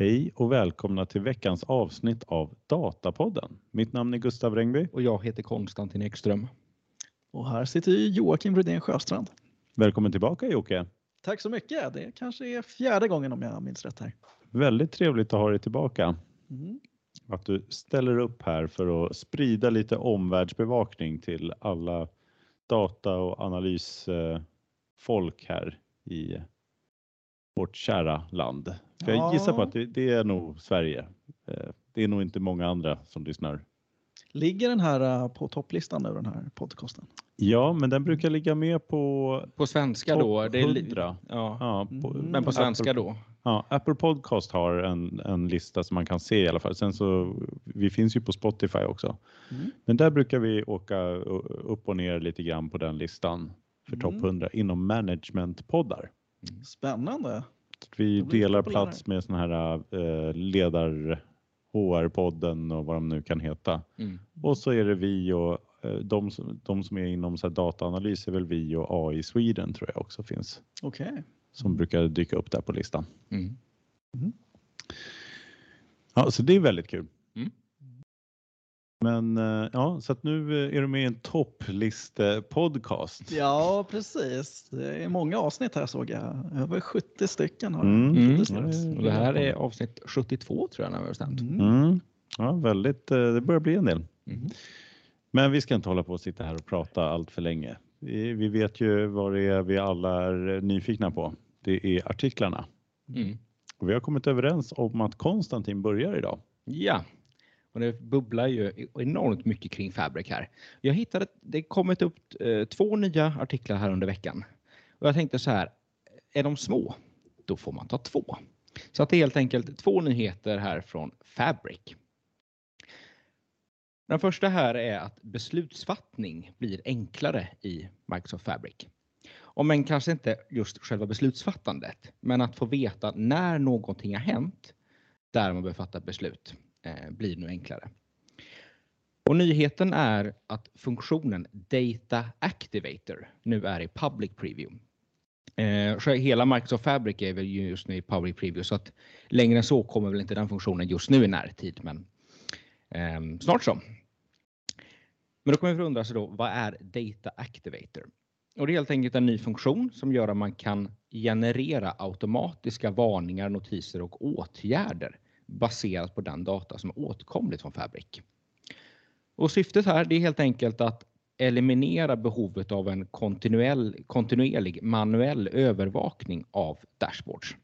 Hej och välkomna till veckans avsnitt av Datapodden. Mitt namn är Gustav Rengby. Och jag heter Konstantin Ekström. Och här sitter Joakim Rydén Sjöstrand. Välkommen tillbaka Jocke. Tack så mycket. Det kanske är fjärde gången om jag minns rätt här. Väldigt trevligt att ha dig tillbaka. Mm. Att du ställer upp här för att sprida lite omvärldsbevakning till alla data och analysfolk här i vårt kära land. För jag gissar på att det, det, är nog Sverige. Eh, det är nog inte många andra som lyssnar. Ligger den här eh, på topplistan nu, den här podcasten? Ja, men den brukar ligga med på På svenska då? Det är, 100. Ja. ja på, mm. Men på svenska Apple, då? Ja, Apple Podcast har en, en lista som man kan se i alla fall. Sen så, vi finns ju på Spotify också. Mm. Men där brukar vi åka upp och ner lite grann på den listan för mm. topp 100 inom managementpoddar. Spännande. Vi delar plats med såna här eh, ledar HR-podden och vad de nu kan heta. Mm. Och så är det vi och eh, de, de som är inom så dataanalys är väl vi och AI Sweden tror jag också finns. Okej. Okay. Som brukar dyka upp där på listan. Mm. Mm. Ja, så det är väldigt kul. Men eh, ja, så att nu är du med i en toppliste-podcast. Ja, precis. Det är många avsnitt här såg jag. Över 70 stycken har mm. mm. Och det här är avsnitt 72 tror jag när vi har bestämt. Mm. mm. Ja, väldigt. Eh, det börjar bli en del. Mm. Men vi ska inte hålla på och sitta här och prata allt för länge. Vi, vi vet ju vad det är vi alla är nyfikna på. Det är artiklarna. Mm. Och vi har kommit överens om att Konstantin börjar idag. Ja, och det bubblar ju enormt mycket kring Fabric här. Jag hittade, det kommit upp eh, två nya artiklar här under veckan. Och jag tänkte så här, är de små, då får man ta två. Så att det är helt enkelt två nyheter här från Fabric. Den första här är att beslutsfattning blir enklare i Microsoft Fabric. Om än kanske inte just själva beslutsfattandet, men att få veta när någonting har hänt där man behöver fatta beslut Eh, blir nu enklare. Och nyheten är att funktionen Data Activator nu är i Public Preview. Eh, hela Microsoft Fabric är väl just nu i Public Preview så att längre än så kommer väl inte den funktionen just nu i närtid men eh, snart så. Men då kommer vi undra sig då, vad är Data Activator? Och det är helt enkelt en ny funktion som gör att man kan generera automatiska varningar, notiser och åtgärder baserat på den data som är åtkomligt från Fabric. Och syftet här det är helt enkelt att eliminera behovet av en kontinuell, kontinuerlig manuell övervakning av dashboards.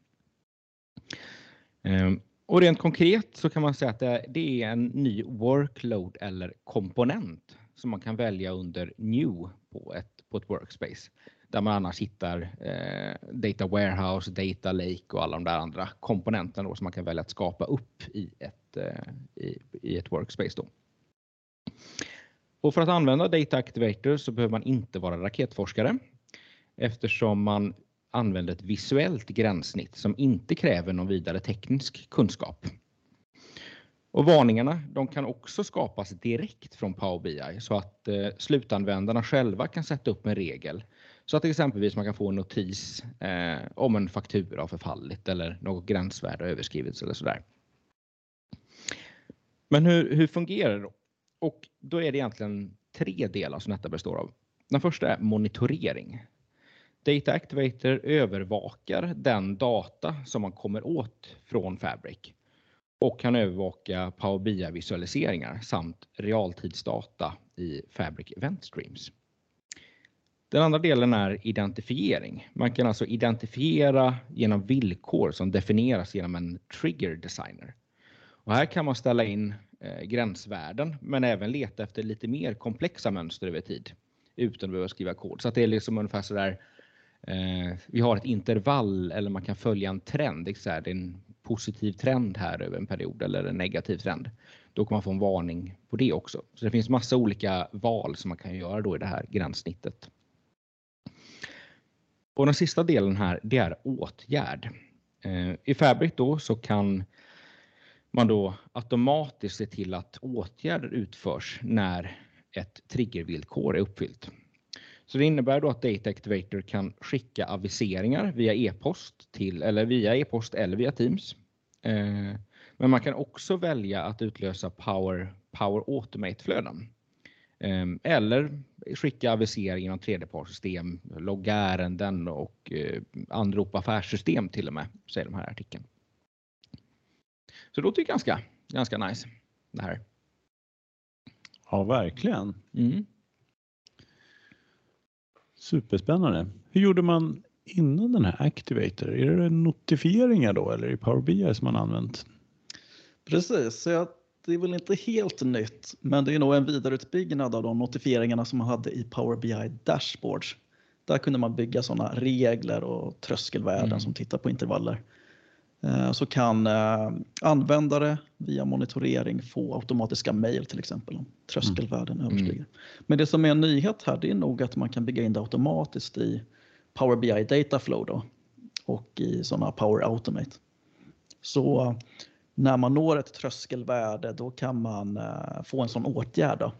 Ehm, och rent konkret så kan man säga att det är en ny workload eller komponent som man kan välja under New på ett, på ett workspace där man annars hittar eh, Data Warehouse, Data Lake och alla de där andra komponenterna som man kan välja att skapa upp i ett, eh, i, i, ett workspace. Då. Och för att använda Data Activator så behöver man inte vara raketforskare eftersom man använder ett visuellt gränssnitt som inte kräver någon vidare teknisk kunskap. Och varningarna de kan också skapas direkt från Power BI så att eh, slutanvändarna själva kan sätta upp en regel så att exempelvis man kan få en notis eh, om en faktura har förfallit eller något gränsvärde har överskrivits eller sådär. Men hur, hur fungerar det då? Och då är det egentligen tre delar som detta består av. Den första är monitorering. Data Activator övervakar den data som man kommer åt från Fabric och kan övervaka Power BI-visualiseringar samt realtidsdata i Fabric Event Streams. Den andra delen är identifiering. Man kan alltså identifiera genom villkor som definieras genom en trigger designer. Och här kan man ställa in eh, gränsvärden men även leta efter lite mer komplexa mönster över tid utan att behöva skriva kod. Så att det är liksom ungefär så där. Eh, vi har ett intervall eller man kan följa en trend. Det är en positiv trend här över en period eller en negativ trend. Då kan man få en varning på det också. Så det finns massa olika val som man kan göra då i det här gränssnittet. Och den sista delen här, det är åtgärd. Eh, I Fabric då så kan man då automatiskt se till att åtgärder utförs när ett triggervillkor är uppfyllt. Så det innebär då att Data Activator kan skicka aviseringar via e-post till eller via e-post eller via Teams eh, men man kan också välja att utlösa Power, Power Automate-flöden. Ehm, eller skicka avisering genom tredjepartssystem, logga ärenden och eh, anropa affärssystem till och med, säger de här artikeln. Så det låter ju ganska, ganska nice det här. Ja, verkligen. Mm. Superspännande. Hur gjorde man innan den här Activator? Är det notifieringar då eller i Power BI som man använt? Precis, så jag, det är väl inte helt nytt, men det är nog en vidareutbyggnad av de notifieringarna som man hade i Power BI Dashboards. Där kunde man bygga sådana regler och tröskelvärden Mm. som tittar på intervaller. Eh, Så kan eh, användare via monitorering få automatiska mejl till exempel om tröskelvärden överstiger. Men det som är en nyhet här det är nog att man kan bygga in det automatiskt i Power BI Dataflow då, och i sådana Power Automate. Så när man når ett tröskelvärde då kan man eh, få en sån åtgärd. Då.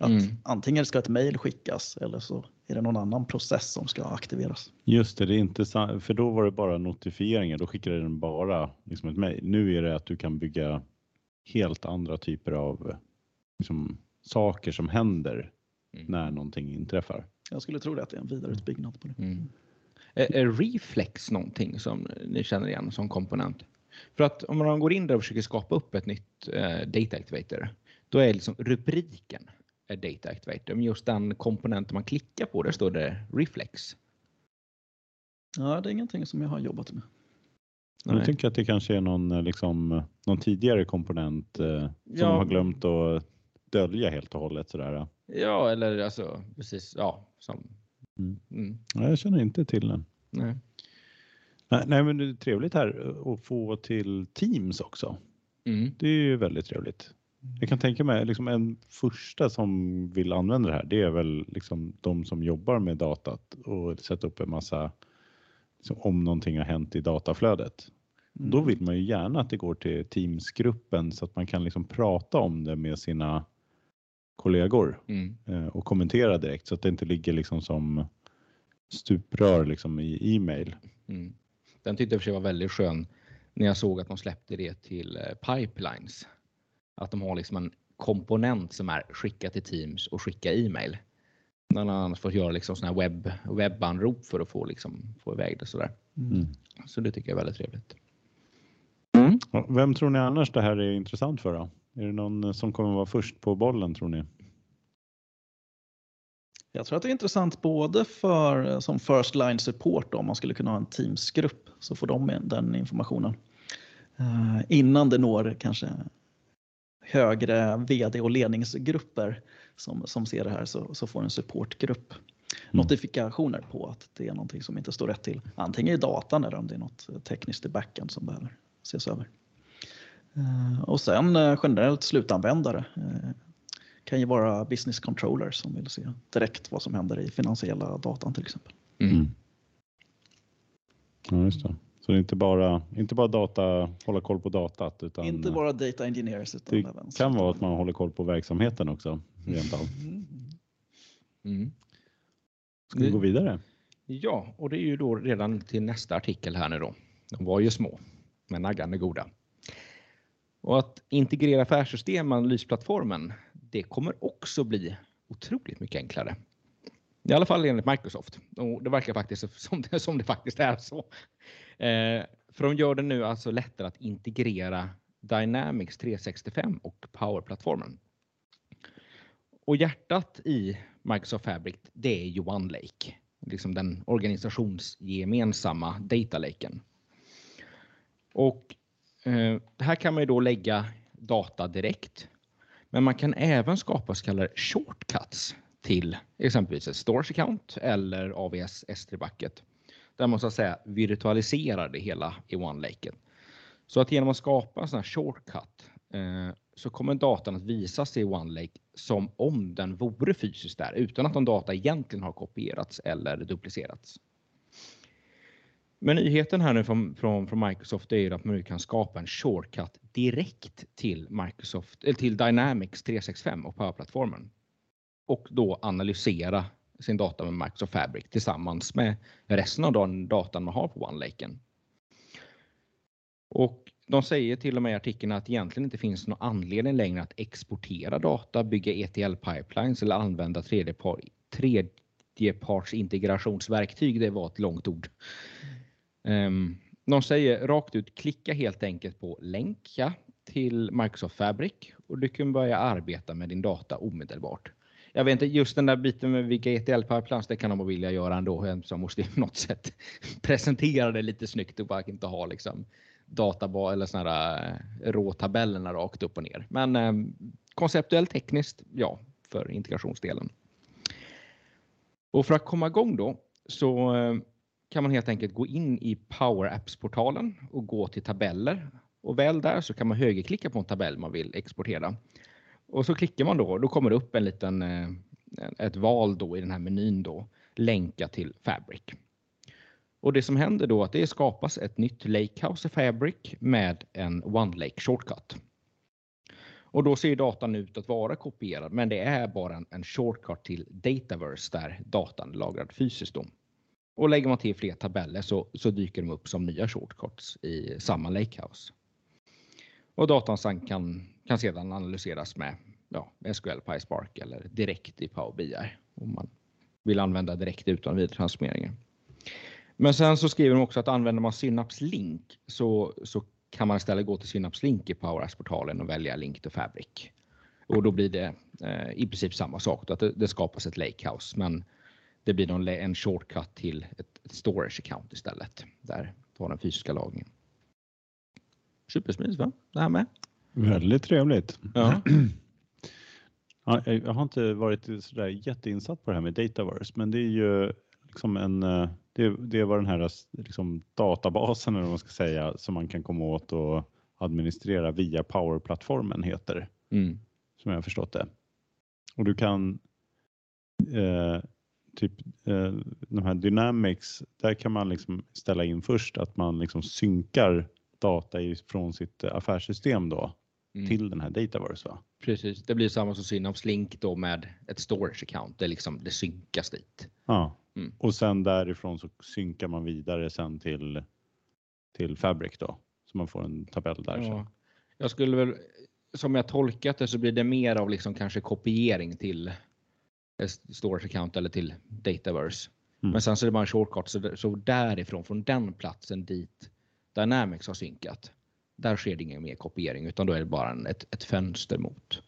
Att Mm. Antingen ska ett mejl skickas eller så är det någon annan process som ska aktiveras. Just det, det är inte för då var det bara notifieringar. Då skickade den bara liksom ett mejl. Nu är det att du kan bygga helt andra typer av liksom, saker som händer Mm. när någonting inträffar. Jag skulle tro det att det är en vidareutbyggnad på det. Mm. Är, är Reflex någonting som ni känner igen som komponent? För att om man går in där och försöker skapa upp ett nytt eh, Data Activator, då är liksom rubriken är Data Activator, men just den komponenten man klickar på, där står det Reflex. Ja, det är ingenting som jag har jobbat med. Men Jag Nej. tycker att det kanske är någon, eh, liksom, någon tidigare komponent eh, som Ja. har glömt att dölja helt och hållet. Sådär. Ja, eller alltså precis, ja, som... Mm. Mm, Ja, jag känner inte till den. nej. Nej, men det är trevligt här eh, att få till Teams också. Mm, Det är ju väldigt trevligt. Jag kan tänka mig liksom en första som vill använda det här. Det är väl liksom de som jobbar med datat och sätta upp en massa liksom, om någonting har hänt i dataflödet. Då Mm. vill man ju gärna att det går till Teamsgruppen så att man kan liksom prata om det med sina kollegor mm, eh, och kommentera direkt så att det inte ligger liksom som stuprör liksom i e-mail. mm. Den tyckte jag för sig var väldigt skön när jag såg att de släppte det till eh, pipelines. Att de har liksom en komponent som är skicka till Teams och skicka e-mail. När man annars får göra liksom såna här webb, webbanrop för att få, liksom, få iväg det sådär. Mm. Så det tycker jag är väldigt trevligt. Ja, Vem tror ni annars det här är intressant för då? Är det någon som kommer vara först på bollen tror ni? Jag tror att det är intressant både för eh, som first line support då, om man skulle kunna ha en Teams-grupp så får de den informationen. Eh, innan det når kanske högre vd och ledningsgrupper som, som ser det här så, så får en supportgrupp notifikationer på att det är någonting som inte står rätt till. Antingen i datan eller om det är något tekniskt i backend som behöver ses över. Eh, Och sen eh, generellt slutanvändare eh, kan ju vara business controllers som vill se direkt vad som händer i finansiella datan till exempel. Mm. Ja, just det. Så det är inte bara, inte bara data, hålla koll på datat utan Inte bara data engineers utan det även kan vara att man håller koll på verksamheten också. Rent av. Mm. Mm. Ska vi gå vidare? Ja, och det är ju då redan till nästa artikel här nu då. De var ju små, men naggan är goda. Och att integrera affärssystem med analysplattformen, det kommer också bli otroligt mycket enklare. I alla fall enligt Microsoft. Och det verkar faktiskt som det, som det faktiskt är så. Eh, för de gör det nu alltså lättare att integrera Dynamics 365 och Power-plattformen. Och hjärtat i Microsoft Fabric, det är ju OneLake. Liksom den organisationsgemensamma data laken. Och eh, här kan man ju då lägga data direkt. Men man kan även skapa så kallade shortcuts till exempelvis ett storage account eller AVS S3 bucket. Där man så att säga virtualiserar det hela i OneLake. Så att genom att skapa en sån här shortcut eh, så kommer datan att visas i OneLake som om den vore fysiskt där utan att någon data egentligen har kopierats eller duplicerats. Men nyheten här nu från, från, från Microsoft är ju att man nu kan skapa en shortcut direkt till Microsoft eller till Dynamics 365 och Power-plattformen. Och då analysera sin data med Microsoft Fabric tillsammans med resten av den datan man har på OneLaken. Och de säger till och med i artikeln att egentligen inte finns någon anledning längre att exportera data, bygga ETL-pipelines eller använda tredjepar, tredjepartsintegrationsverktyg. Det var ett långt ord. Ehm, de säger rakt ut, klicka helt enkelt på länka till Microsoft Fabric och du kan börja arbeta med din data omedelbart. Jag vet inte, just den där biten med vilka ETL-pipelines, det kan de vilja göra ändå. Som måste på något sätt presentera det lite snyggt och bara inte ha liksom databas eller såna här eh, råtabellerna rakt upp och ner. Men eh, konceptuellt tekniskt, ja, för integrationsdelen. Och för att komma igång då så ehm, kan man helt enkelt gå in i Power Apps-portalen och gå till tabeller. Och väl där så kan man högerklicka på en tabell man vill exportera. Och så klickar man då, då kommer det upp en liten, eh, ett val då i den här menyn då, länka till Fabric. Och det som händer då är att det skapas ett nytt Lakehouse i Fabric med en One Lake Shortcut. Och då ser datan ut att vara kopierad, men det är bara en, en shortcut till Dataverse där datan är lagrad fysiskt. Då. Och lägger man till fler tabeller så, så dyker de upp som nya shortcuts i samma Lakehouse. Och datan kan, kan sedan analyseras med ja, SQL PySpark eller direkt i Power BI om man vill använda direkt utan vidare transformeringar. Men sen så skriver de också att använder man Synapse Link så, så kan man istället gå till Synapse Link i Power portalen och välja Link to Fabric. Och då blir det eh, i princip samma sak, att det, det, skapas ett lakehouse, men det blir någon, en shortcut till ett, storage account istället, där har den fysiska lagringen. Supersmidigt va? Det här med. Väldigt trevligt. Ja. ja. jag har inte varit sådär jätteinsatt på det här med Dataverse, men det är ju liksom en, eh, det, det var den här liksom databasen eller vad man ska säga som man kan komma åt och administrera via Power-plattformen heter mm. som jag har förstått det. Och du kan eh, typ eh, de här Dynamics, där kan man liksom ställa in först att man liksom synkar data från sitt affärssystem då mm. till den här Dataverse. Va? Precis, det blir samma som Synops Link då med ett storage account. Det, liksom, det synkas dit. Ja, mm. och sen därifrån så synkar man vidare sen till, till Fabric då. Så man får en tabell där. Ja. Jag skulle väl, som jag tolkat det så blir det mer av liksom kanske kopiering till storage account eller till Dataverse. Mm. Men sen så är det bara en shortcut så, så därifrån, från den platsen dit Dynamics har synkat. Där sker det ingen mer kopiering utan då är det bara en, ett, ett fönster mot.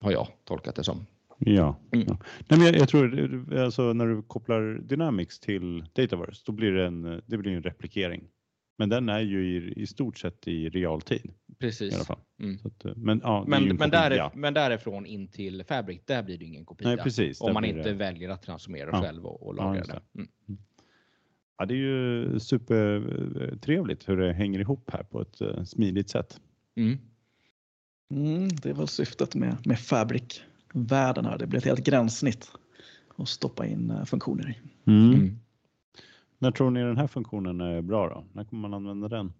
Har jag tolkat det som. Ja, mm. ja. Nej, men jag, jag, tror alltså när du kopplar Dynamics till Dataverse då blir det en, det blir en replikering. Men den är ju i, i stort sett i realtid. Precis. I alla fall. Mm. Att, men, ja, men, men, där, men därifrån in till Fabric, där blir det ingen kopia. Nej, precis, om man inte det. väljer att transformera ja. själv och, och lagra ja, det. Mm. mm. Ja, det är ju supertrevligt hur det hänger ihop här på ett uh, smidigt sätt. Mm. Mm, det är väl syftet med, med Fabric-världen här. Det blir ett helt gränssnitt att stoppa in uh, funktioner i. Mm. När tror ni den här funktionen är bra då? När kommer man använda den?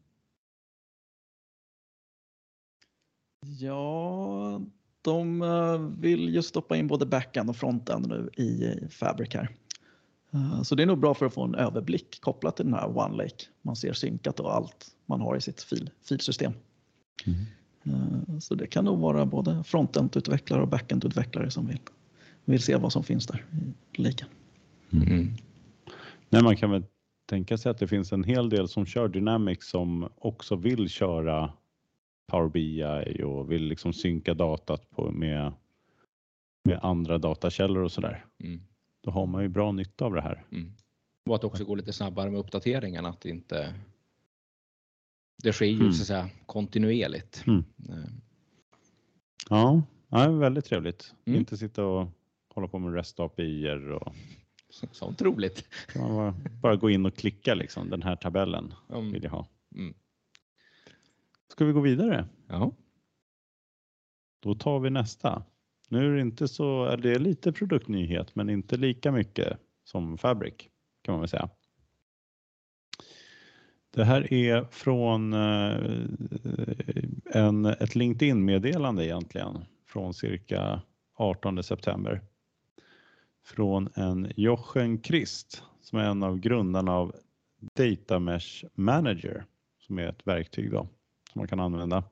Ja, de eh, vill ju stoppa in både backend och frontend nu i Fabric här. Eh, så det är nog bra för att få en överblick kopplat till den här OneLake. Man ser synkat och allt man har i sitt fil, filsystem. Mm. Så det kan nog vara både frontend-utvecklare och backend-utvecklare som vill, vill se vad som finns där i laken. Mm. Nej, man kan väl tänka sig att det finns en hel del som kör Dynamics som också vill köra Power BI och vill liksom synka datat på med, med andra datakällor och sådär. Mm då har man ju bra nytta av det här. Mm. Och att det också går lite snabbare med uppdateringarna, att det inte det sker ju mm. så att säga kontinuerligt. Mm. Eh. Ja, ja, väldigt trevligt. Mm. Inte sitta och hålla på med REST API och Sånt roligt. Kan man bara, gå in och klicka liksom, den här tabellen mm. vill jag ha. Mm. Ska vi gå vidare? Ja. Då tar vi nästa. Nu är det inte så, är det lite produktnyhet men inte lika mycket som Fabric kan man väl säga. Det här är från eh, en, ett LinkedIn-meddelande egentligen från cirka 18 september. Från en Jochen Christ som är en av grundarna av Data Mesh Manager som är ett verktyg då, som man kan använda.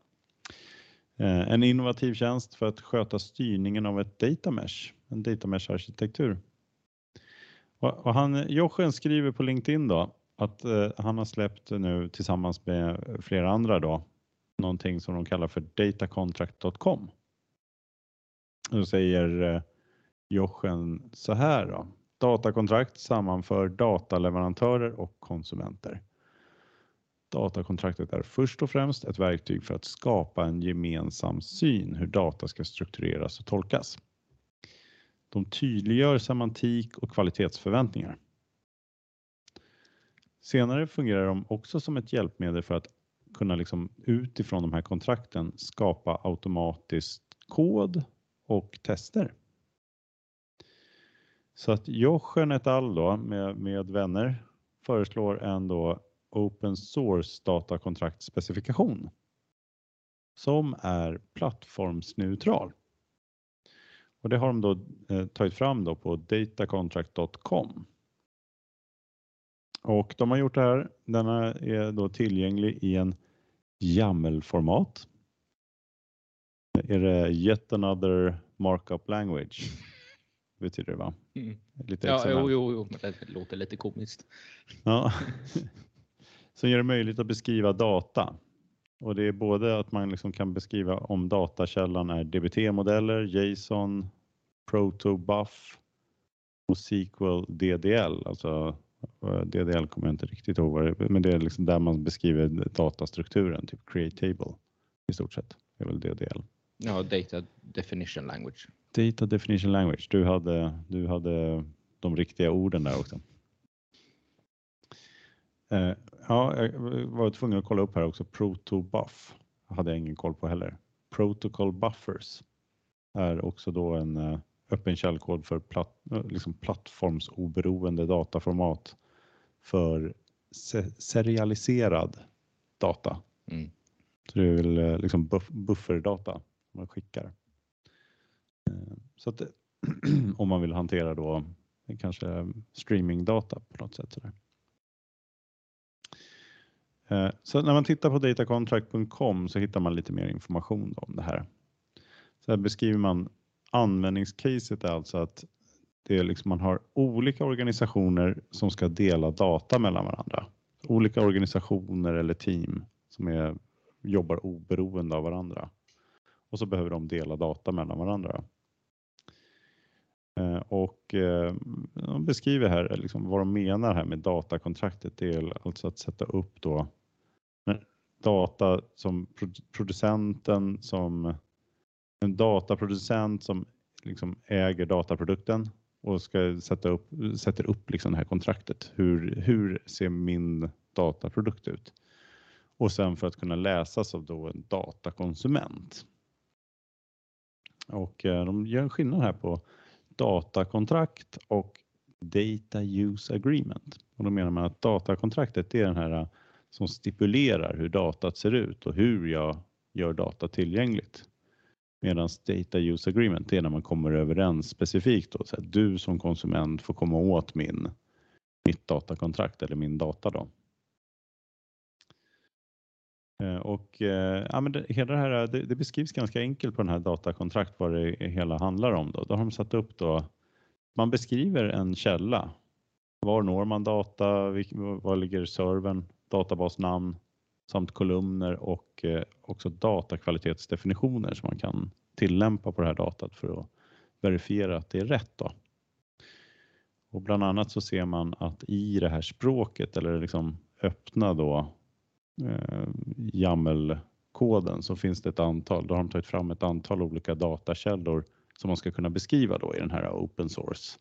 Eh, en innovativ tjänst för att sköta styrningen av ett data mesh, en data mesh arkitektur. Och han, Jochen skriver på LinkedIn då att eh, han har släppt nu tillsammans med flera andra då någonting som de kallar för datacontract.com. Då säger eh, Jochen så här då. Datakontrakt sammanför dataleverantörer och konsumenter. Datakontraktet är först och främst ett verktyg för att skapa en gemensam syn hur data ska struktureras och tolkas. De tydliggör semantik och kvalitetsförväntningar. Senare fungerar de också som ett hjälpmedel för att kunna liksom utifrån de här kontrakten skapa automatiskt kod och tester. Så att Jochen et al då med, med vänner föreslår en då open source datakontraktspecifikation som är plattformsneutral. Och det har de då eh, tagit fram då på datacontract.com. Och de har gjort det här. Denna är då tillgänglig i en YAML-format. Är det yet another markup language? Betyder det va? Mm. Lite Ja, jo, jo, jo, men det låter lite komiskt. Ja. Som gör det möjligt att beskriva data. Och det är både att man liksom kan beskriva om datakällan är DBT-modeller, JSON, protobuf och SQL DDL. Alltså eh, DDL kommer jag inte riktigt ihåg vad det är, men det är liksom där man beskriver datastrukturen, typ create table i stort sett. Det är väl DDL. Ja, data definition language. Data definition language. Du hade, du hade de riktiga orden där också. Eh, ja, jag var tvungen att kolla upp här också. Protobuf hade jag ingen koll på heller. Protocol buffers är också då en eh, öppen källkod för platt, eh, liksom plattformsoberoende dataformat för se serialiserad data. Mm. Så det är väl liksom buff bufferdata man skickar. Eh, så att om man vill hantera då kanske streamingdata på något sätt. Sådär. Eh, så när man tittar på datacontract.com så hittar man lite mer information då om det här. Så här beskriver man användningscaset är alltså att det är liksom man har olika organisationer som ska dela data mellan varandra. Olika organisationer eller team som är, jobbar oberoende av varandra. Och så behöver de dela data mellan varandra. Eh, och eh, de beskriver här liksom vad de menar här med datakontraktet. Det är alltså att sätta upp då eh, data som producenten som en dataproducent som liksom äger dataprodukten och ska sätta upp, sätter upp liksom det här kontraktet. Hur, hur ser min dataprodukt ut? Och sen för att kunna läsas av då en datakonsument. Och eh, de gör en skillnad här på datakontrakt och Data Use Agreement. Och då menar man att datakontraktet är den här eh, som stipulerar hur datat ser ut och hur jag gör data tillgängligt. Medan Data Use Agreement är när man kommer överens specifikt då, så att du som konsument får komma åt min, mitt datakontrakt eller min data då. Eh, och eh, ja, men det, hela det här eh, det, det beskrivs ganska enkelt på den här datakontrakt vad det hela handlar om. Då, då har de satt upp då, man beskriver en källa. Var når man data? Var ligger servern? Databasnamn samt kolumner och också datakvalitetsdefinitioner som man kan tillämpa på det här datat för att verifiera att det är rätt. Då. Och bland annat så ser man att i det här språket eller liksom öppna då eh, YAML-koden så finns det ett antal, då har de tagit fram ett antal olika datakällor som man ska kunna beskriva då i den här open source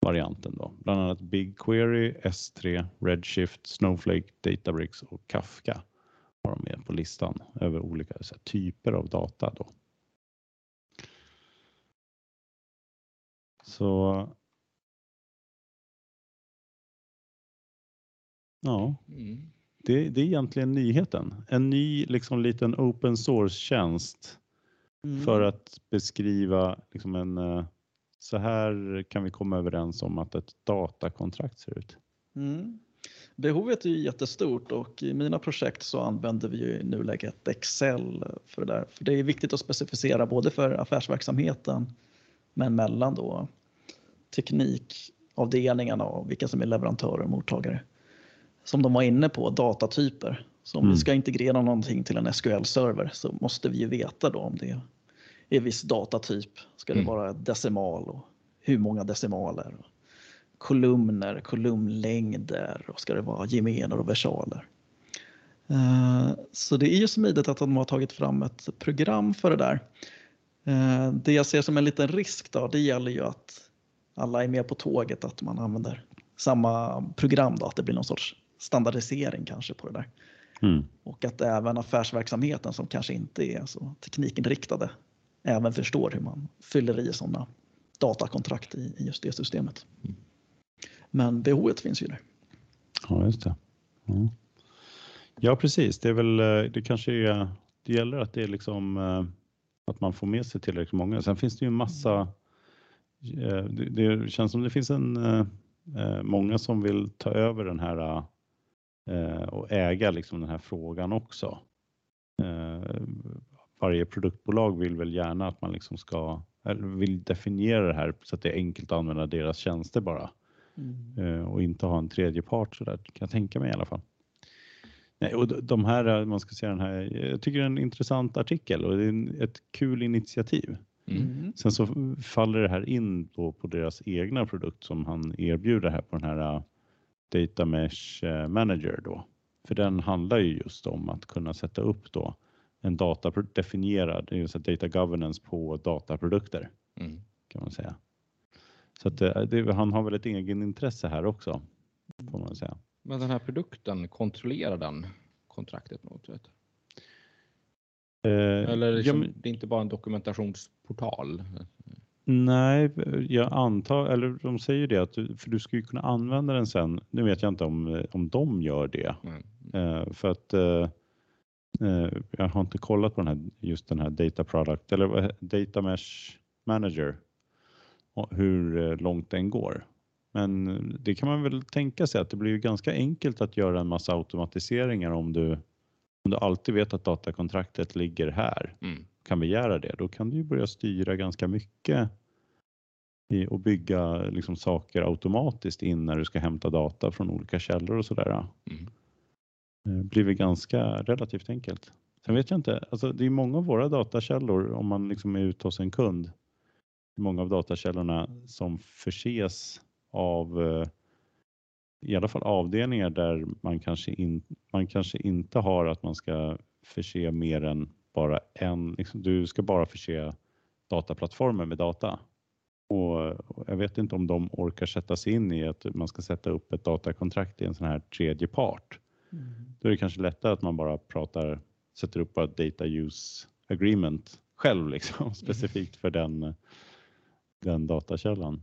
varianten då. Bland annat BigQuery, S3, Redshift, Snowflake, Databricks och Kafka har de med på listan över olika så här, typer av data då. Så ja, Mm det, det är egentligen nyheten. En ny liksom liten open source-tjänst Mm. för att beskriva liksom en eh, så här kan vi komma överens om att ett datakontrakt ser ut. Mm. Behovet är ju jättestort och i mina projekt så använder vi ju i nuläget Excel för det där. För det är viktigt att specificera både för affärsverksamheten men mellan då teknikavdelningarna och vilka som är leverantörer och mottagare. Som de var inne på, datatyper. Så om Mm. vi ska integrera någonting till en SQL-server så måste vi ju veta då om det är viss datatyp. Ska det Mm. vara decimal och hur många decimaler? kolumner, kolumnlängder och ska det vara gemener och versaler. Eh, Så det är ju smidigt att de har tagit fram ett program för det där. Eh, Det jag ser som en liten risk då, det gäller ju att alla är med på tåget, att man använder samma program då, att det blir någon sorts standardisering kanske på det där. Mm. Och att även affärsverksamheten som kanske inte är så teknikinriktade även förstår hur man fyller i sådana datakontrakt i i just det systemet. Men behovet finns ju där. Ja, just det. Ja. ja, precis. Det är väl, eh, det kanske är, det gäller att det är liksom eh, att man får med sig tillräckligt många. Sen finns det ju en massa, eh, det, det känns som det finns en, många som vill ta över den här och äga liksom den här frågan också. Eh, Varje produktbolag vill väl gärna att man liksom ska, eller vill definiera det här så att det är enkelt att använda deras tjänster bara. Eh, och inte ha en tredje part så där kan jag tänka mig i alla fall. Nej, och de- här, eh, man ska säga den här, jag tycker det är en intressant artikel och det är ett kul initiativ. Mm. Sen så faller det här in då på deras egna produkt som han erbjuder här på den här eh, Data Mesh eh, Manager då. För den handlar ju just om att kunna sätta upp då en data definierad, här data governance på dataprodukter Mm. kan man säga. Så att det, det, han har väl ett egen intresse här också får man säga. Men den här produkten, kontrollerar den kontraktet på något sätt? Eh, Eller ja, liksom, men- det är inte bara en dokumentationsportal? Nej, jag antar, eller de säger det att du, för du ska ju kunna använda den sen. Nu vet jag inte om, om de gör det. Eh, för att eh, eh, jag har inte kollat på den här, just den här data product eller data mesh manager hur eh, långt den går. Men eh, det kan man väl tänka sig att det blir ju ganska enkelt att göra en massa automatiseringar om du, om du alltid vet att datakontraktet ligger här Mm. Kan begära det, då kan du ju börja styra ganska mycket i, och bygga liksom saker automatiskt in när du ska hämta data från olika källor och sådär. Mm. Det blir väl ganska relativt enkelt. Sen vet jag inte, alltså det är många av våra datakällor om man liksom är ute hos en kund. Många av datakällorna som förses av eh, i alla fall avdelningar där man kanske, in, man kanske inte har att man ska förse mer än bara en, liksom, du ska bara förse dataplattformen med data. Och, och jag vet inte om de orkar sätta sig in i att man ska sätta upp ett datakontrakt i en sån här tredje part. Då är det kanske lättare att man bara pratar, sätter upp ett data use agreement själv liksom, specifikt för den, den datakällan.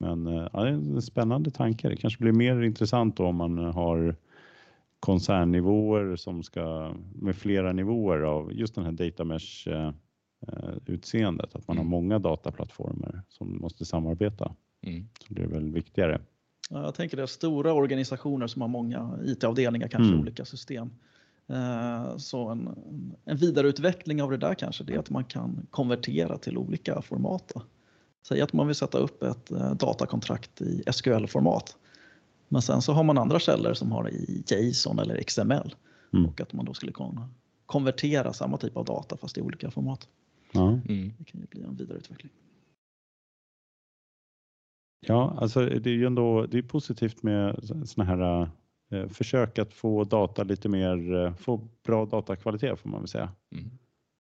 Men eh, ja, det är en spännande tanke. Det kanske blir mer intressant om man har koncernnivåer som ska med flera nivåer av just den här data mesh eh, utseendet, att man har Mm. många dataplattformar som måste samarbeta. Mm. Så det är väl viktigare. Ja, jag tänker det är stora organisationer som har många IT-avdelningar, kanske Mm. olika system. Eh, Så en, en vidareutveckling av det där kanske det är att man kan konvertera till olika format. Säg att man vill sätta upp ett eh, datakontrakt i SQL-format. Men sen så har man andra källor som har det i JSON eller XML. Mm. Och att man då skulle kunna konvertera samma typ av data fast i olika format. Ja. Mm. Det kan ju bli en vidareutveckling. Ja, alltså det är ju ändå det är positivt med såna här eh, försök att få data lite mer, eh, få bra datakvalitet får man väl säga. Mm.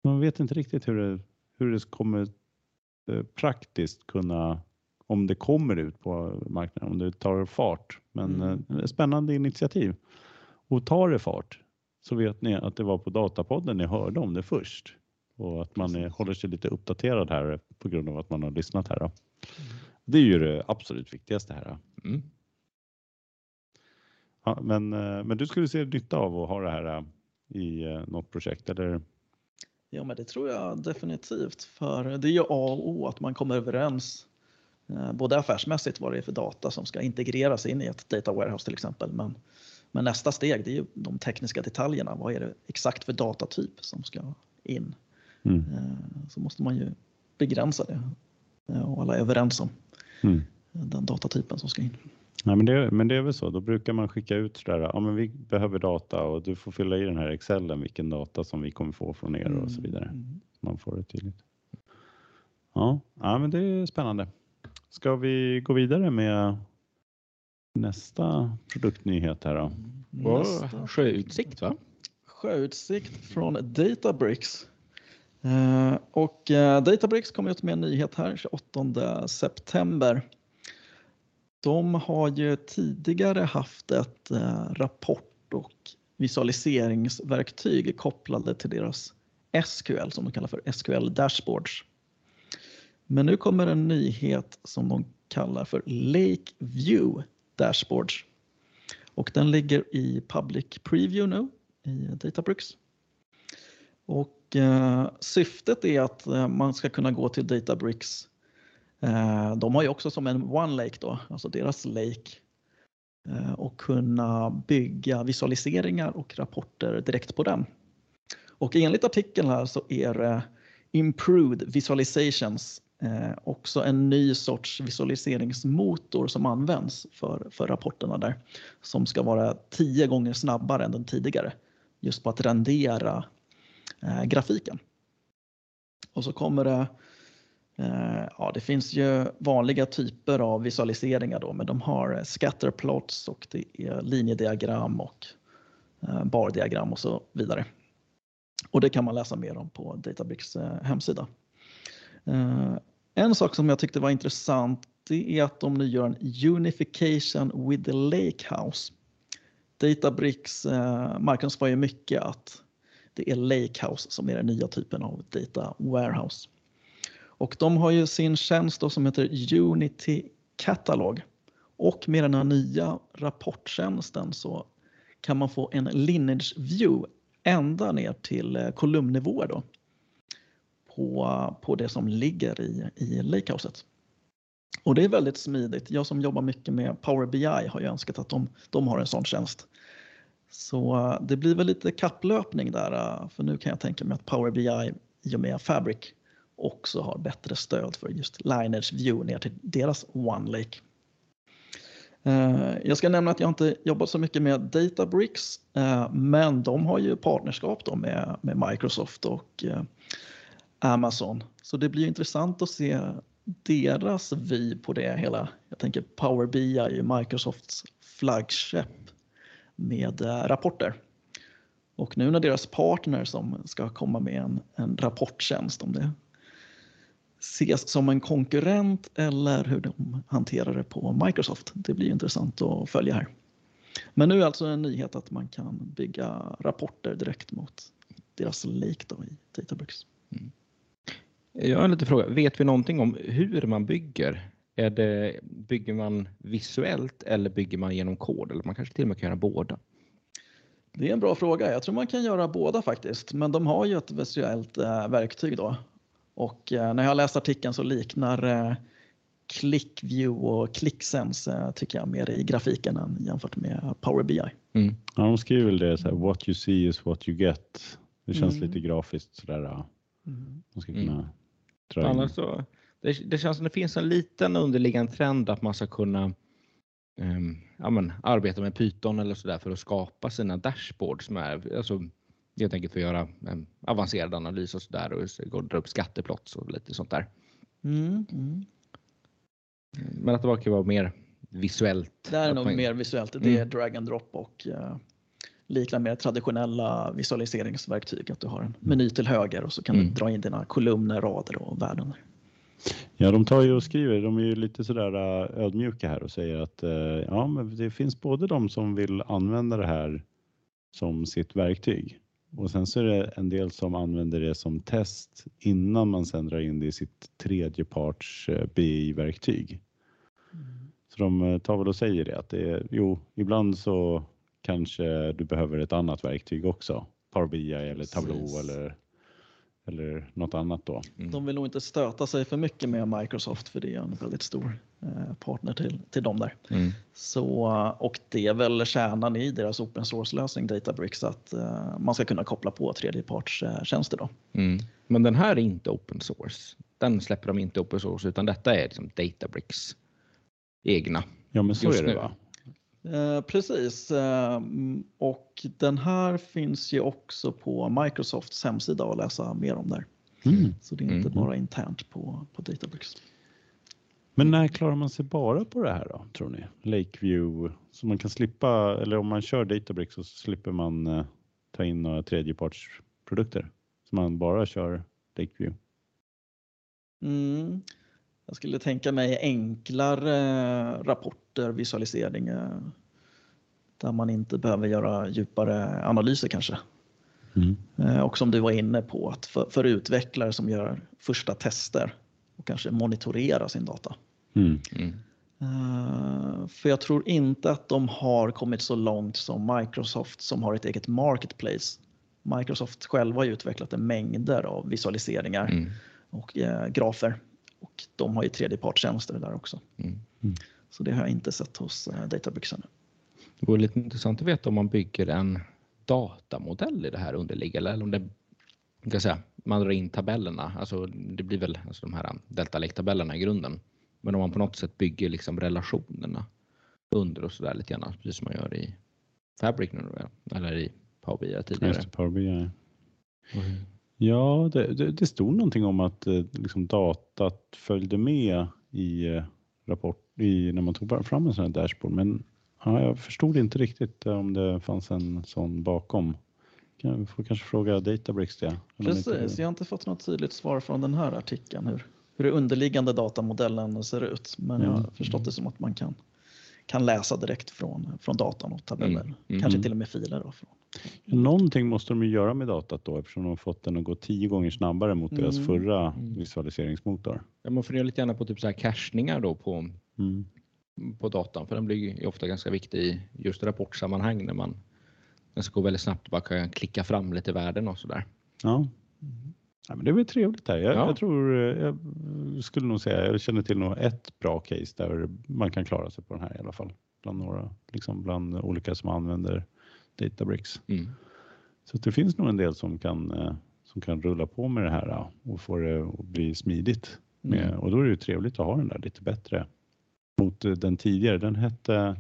Man vet inte riktigt hur det, hur det kommer eh, praktiskt kunna, om det kommer ut på marknaden, om det tar fart. Men Mm. eh, spännande initiativ. Och tar det fart så vet ni att det var på Datapodden ni hörde om det först. Och att man är, håller sig lite uppdaterad här på grund av att man har lyssnat här. Då. Det är ju det absolut viktigaste här. Då. Mm. Ja, men, eh, men du skulle se nytta av att ha det här eh, i något projekt eller? Ja, men det tror jag definitivt. För det är ju A och O att man kommer överens både affärsmässigt vad det är för data som ska integreras in i ett data warehouse till exempel. Men, men nästa steg det är ju de tekniska detaljerna. Vad är det exakt för datatyp som ska in? Mm. Eh, Så måste man ju begränsa det eh, och alla är överens om Mm. den datatypen som ska in. Nej, men, det, men det är väl så, då brukar man skicka ut sådär, ja men vi behöver data och du får fylla i den här excellen vilken data som vi kommer få från er och så vidare. Mm. Man får det tydligt. Ja, ja men det är spännande. Ska vi gå vidare med nästa produktnyhet här då? Nästa. Sjöutsikt va? Sjöutsikt från Databricks. Eh, och eh, Databricks kom ut med en nyhet här 28 september. De har ju tidigare haft ett eh, rapport och visualiseringsverktyg kopplade till deras SQL som de kallar för SQL Dashboards. Men nu kommer en nyhet som de kallar för Lake View Dashboards. Och den ligger i public preview nu i Databricks. Och eh, syftet är att eh, man ska kunna gå till Databricks. Eh, de har ju också som en One Lake då, alltså deras lake. Eh, och kunna bygga visualiseringar och rapporter direkt på den. Och enligt artikeln här så är det Improved Visualizations Eh, också en ny sorts visualiseringsmotor som används för, för rapporterna där. Som ska vara tio gånger snabbare än den tidigare. Just på att rendera eh, grafiken. Och så kommer det, eh, ja det finns ju vanliga typer av visualiseringar då, men de har eh, scatterplots och det är linjediagram och eh, bardiagram och så vidare. Och det kan man läsa mer om på Databricks eh, hemsida. Eh, en sak som jag tyckte var intressant det är att de nu gör en unification with the lakehouse. Databricks eh, marknadsför ju mycket att det är Lakehouse som är den nya typen av data warehouse. Och de har ju sin tjänst då som heter Unity Catalog. Och med den här nya rapporttjänsten så kan man få en lineage view ända ner till eh, kolumnnivåer då. På, på det som ligger i, i Lakehouset. Och det är väldigt smidigt. Jag som jobbar mycket med Power BI har ju önskat att de, de har en sån tjänst. Så eh, det blir väl lite kapplöpning där, eh, för nu kan jag tänka mig att Power BI i och med Fabric också har bättre stöd för just Lineage View ner till deras OneLake. Eh, jag ska nämna att jag inte jobbat så mycket med Databricks, men de har ju partnerskap då med, med Microsoft och Amazon. Så det blir intressant att se deras vy på det hela. Jag tänker Power BI är ju Microsofts flaggskepp med eh, rapporter. Och nu när deras partner som ska komma med en, en rapporttjänst, om det ses som en konkurrent eller hur de hanterar det på Microsoft. Det blir intressant att följa här. Men nu är alltså en nyhet att man kan bygga rapporter direkt mot deras lake då i Databricks. Mm. Jag har en liten fråga. Vet vi någonting om hur man bygger? Är det, bygger man visuellt eller bygger man genom kod? Eller man kanske till och med kan göra båda? Det är en bra fråga. Jag tror man kan göra båda faktiskt, men de har ju ett visuellt eh, verktyg då. Och eh, när jag har läst artikeln så liknar eh, ClickView och ClickSense eh, tycker jag mer i grafiken än jämfört med Power BI. Mm. Ja, de skriver väl det så här, what you see is what you get. Det känns Mm. lite grafiskt sådär. ja. Man ska kunna Dra in. Annars så, det, det känns som det finns en liten underliggande trend att man ska kunna ehm, ja, men, arbeta med Python eller sådär för att skapa sina dashboards som är alltså, helt enkelt för att göra en avancerad analys och sådär och dra upp skatteplots och lite sånt där. Mm, mm. Men att det verkar vara mer visuellt. Det är nog man- mer visuellt. Det är Mm. drag and drop och eh, liknar mer traditionella visualiseringsverktyg. Att du har en meny till höger och så kan Mm. du dra in dina kolumner, rader och värden. Ja, de tar ju och skriver, de är ju lite sådär äh, ödmjuka här och säger att äh, ja, men det finns både de som vill använda det här som sitt verktyg och sen så är det en del som använder det som test innan man sen drar in det i sitt tredjeparts äh, BI-verktyg. Så de tar väl och säger det att det är, jo, ibland så kanske du behöver ett annat verktyg också. Power BI eller Tableau Precis. eller eller något annat då. Mm. De vill nog inte stöta sig för mycket med Microsoft för det är en väldigt stor eh, partner till, till dem där. Mm. Så, och det är väl kärnan i deras open source-lösning Databricks att eh, man ska kunna koppla på tredjepartstjänster då. Mm. Men den här är inte open source. Den släpper de inte open source utan detta är liksom Databricks egna. Ja, men så Just är det nu. va? Eh, precis, eh, och den här finns ju också på Microsofts hemsida att läsa mer om där. Mm. Så det är inte Mm. bara internt på, på Databricks. Men när klarar man sig bara på det här då, tror ni? Lakeview, så man kan slippa, eller om man kör Databricks så slipper man eh, ta in några tredjepartsprodukter. Så man bara kör Lakeview. Mm. Jag skulle tänka mig enklare rapporter, visualisering där man inte behöver göra djupare analyser kanske. Mm. Eh, Och som du var inne på, att för, för utvecklare som gör första tester och kanske monitorera sin data. Mm. Mm. Eh, För jag tror inte att de har kommit så långt som Microsoft som har ett eget marketplace. Microsoft själva har ju utvecklat en mängder av visualiseringar Mm. och eh, grafer. Och de har ju tredjepartstjänster där också. Mm. Så det har jag inte sett hos eh, Databricks ännu. Det vore lite intressant att veta om man bygger en datamodell i det här underliggande eller om det kan säga, man drar in tabellerna. Alltså, det blir väl alltså de här delta Lake-tabellerna i grunden. Men om man på något sätt bygger liksom relationerna under och sådär lite grann, precis som man gör i Fabric nu eller i Power BI tidigare. Power BI. Ja, det, det, det stod någonting om att eh, liksom datat följde med i eh, rapport i, när man tog fram en sån här dashboard. Men ja, jag förstod inte riktigt eh, om det fanns en sån bakom. Kan, vi får kanske fråga Databricks det. Precis, jag har inte fått något tydligt svar från den här artikeln hur, hur den underliggande datamodellen ser ut. Men jag har Mm. förstått det som att man kan, kan läsa direkt från, från datan och tabeller. Mm. Mm. Kanske till och med filer. Då från. Någonting måste de ju göra med datat då eftersom de har fått den att gå tio gånger snabbare mot deras Mm. förra Mm. visualiseringsmotor. Ja, man funderar lite grann på typ så här cachningar då på, Mm. på datan, för den blir ju ofta ganska viktig i just rapportsammanhang när man den ska gå väldigt snabbt och bara kan klicka fram lite värden och sådär. Ja. Ja, men det är väl trevligt här. Jag, Ja. jag tror, jag skulle nog säga, jag känner till nog ett bra case där man kan klara sig på den här i alla fall. Bland några, liksom bland olika som använder Databricks. Mm. Så det finns nog en del som kan, eh, som kan rulla på med det här och få det att bli smidigt. Med, Mm. Och då är det ju trevligt att ha den där lite bättre mot eh, den tidigare. Den hette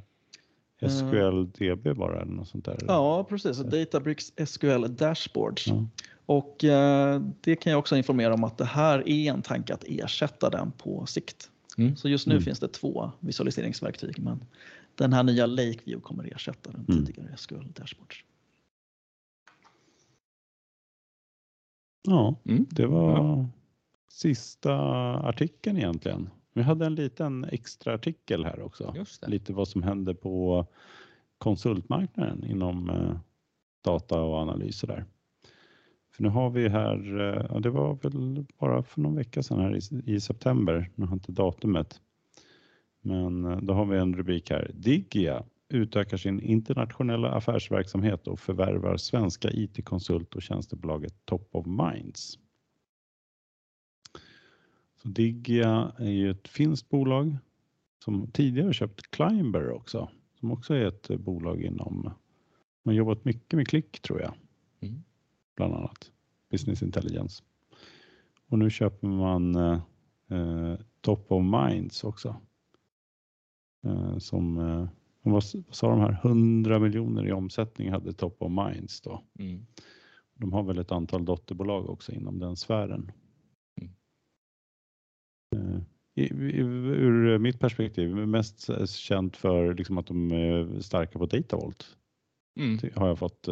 SQLDB bara eller något sånt där. Ja, precis. Databricks SQL Dashboards. Ja. Och eh, det kan jag också informera om att det här är en tanke att ersätta den på sikt. Mm. Så just nu Mm. finns det två visualiseringsverktyg men den här nya Lakeview kommer ersätta den Mm. tidigare SQL Dashboards. ja, Mm. det var Ja. sista artikeln egentligen. Vi hade en liten extra artikel här också. Just det. Lite vad som händer på konsultmarknaden inom eh, data och analyser där. För nu har vi här, eh, ja, det var väl bara för någon vecka sedan här i, i september, nu har jag inte datumet. Men eh, då har vi en rubrik här. Digia utökar sin internationella affärsverksamhet och förvärvar svenska IT-konsult och tjänstebolaget Top of Minds. Så Digia är ju ett finskt bolag som tidigare köpt Climber också, som också är ett eh, bolag inom, man har jobbat mycket med klick tror jag, Mm. bland annat business intelligence. Och nu köper man eh, eh, Top of Minds också. Eh, som, eh, vad, sa de här, 100 miljoner i omsättning hade Top of Minds då. Mm. De har väl ett antal dotterbolag också inom den sfären. Mm. Eh, i, ur mitt perspektiv mest känt för liksom att de är starka på Datavolt. Mm. Det har jag fått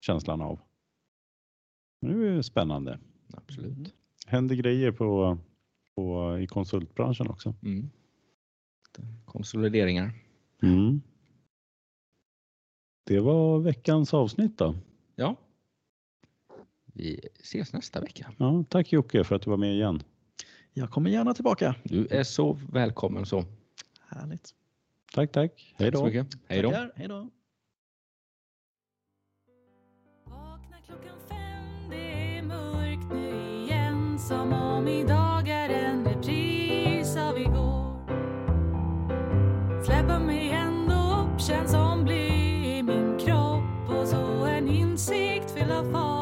känslan av. Det är ju spännande. Absolut. Händer grejer på, på, i konsultbranschen också. Mm. Konsolideringar. Mm. Det var veckans avsnitt då. Ja. Vi ses nästa vecka. Ja, tack Jocke för att du var med igen. Jag kommer gärna tillbaka. Du är så välkommen så. Härligt. Tack, tack. Hej då. Hej då. Tackar. Hej då. Vakna klockan fem, det är mörkt nu som om idag fall.